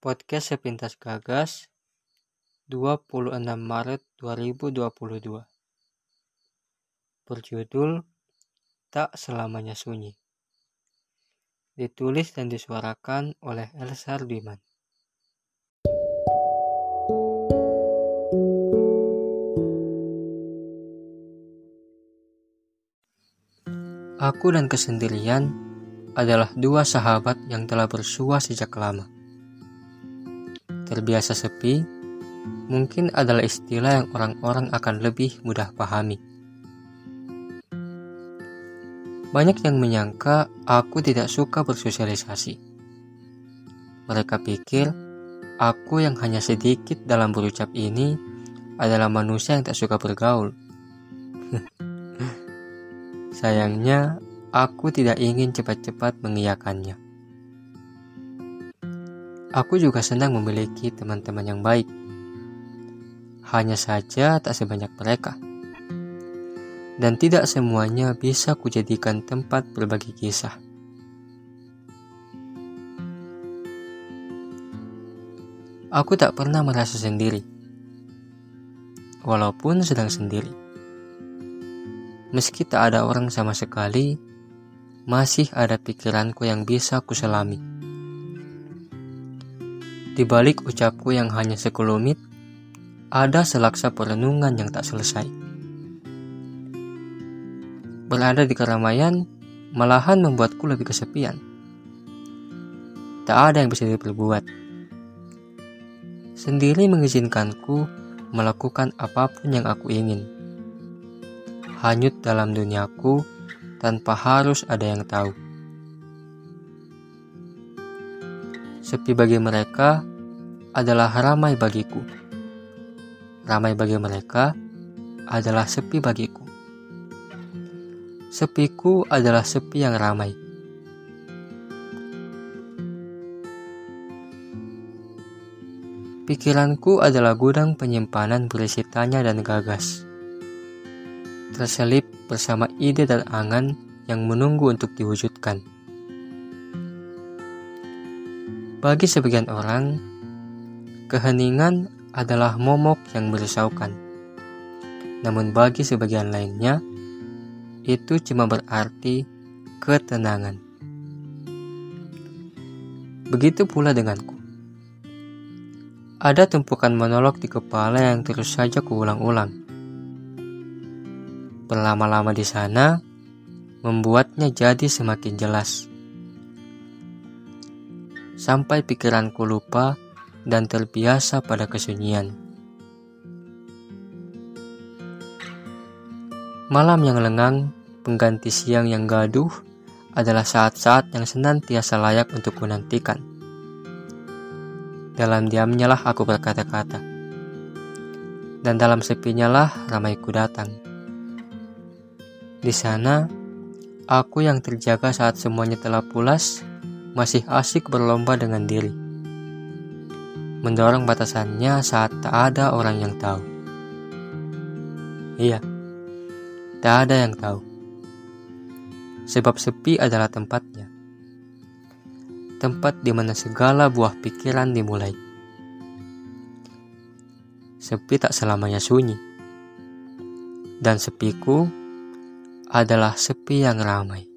Podcast Sepintas Gagas 26 Maret 2022 Berjudul Tak Selamanya Sunyi. Ditulis dan disuarakan oleh Elsa Diman Aku dan kesendirian adalah dua sahabat yang telah bersua sejak lama terbiasa sepi, mungkin adalah istilah yang orang-orang akan lebih mudah pahami. Banyak yang menyangka aku tidak suka bersosialisasi. Mereka pikir aku yang hanya sedikit dalam berucap ini adalah manusia yang tak suka bergaul. Sayangnya, aku tidak ingin cepat-cepat mengiyakannya. Aku juga senang memiliki teman-teman yang baik. Hanya saja tak sebanyak mereka. Dan tidak semuanya bisa kujadikan tempat berbagi kisah. Aku tak pernah merasa sendiri. Walaupun sedang sendiri. Meski tak ada orang sama sekali, masih ada pikiranku yang bisa kuselami. Di balik ucapku yang hanya sekelumit, ada selaksa perenungan yang tak selesai. Berada di keramaian malahan membuatku lebih kesepian. Tak ada yang bisa diperbuat. Sendiri mengizinkanku melakukan apa pun yang aku ingin. Hanyut dalam duniaku tanpa harus ada yang tahu. Sepi bagi mereka adalah ramai bagiku. Ramai bagi mereka adalah sepi bagiku. Sepiku adalah sepi yang ramai. Pikiranku adalah gudang penyimpanan berisi tanya dan gagas. Terselip bersama ide dan angan yang menunggu untuk diwujudkan. Bagi sebagian orang, keheningan adalah momok yang merisaukan. Namun bagi sebagian lainnya, itu cuma berarti ketenangan. Begitu pula denganku. Ada tumpukan monolog di kepala yang terus saja kuulang-ulang. Berlama-lama di sana, membuatnya jadi semakin jelas sampai pikiranku lupa dan terbiasa pada kesunyian. Malam yang lengang, pengganti siang yang gaduh, adalah saat-saat yang senantiasa layak untuk kunantikan. Dalam diamnya lah aku berkata-kata. Dan dalam sepinya lah ramaiku datang. Di sana, aku yang terjaga saat semuanya telah pulas, masih asik berlomba dengan diri. Mendorong batasannya saat tak ada orang yang tahu. Iya, tak ada yang tahu. Sebab sepi adalah tempatnya. Tempat di mana segala buah pikiran dimulai. Sepi tak selamanya sunyi. Dan sepiku adalah sepi yang ramai.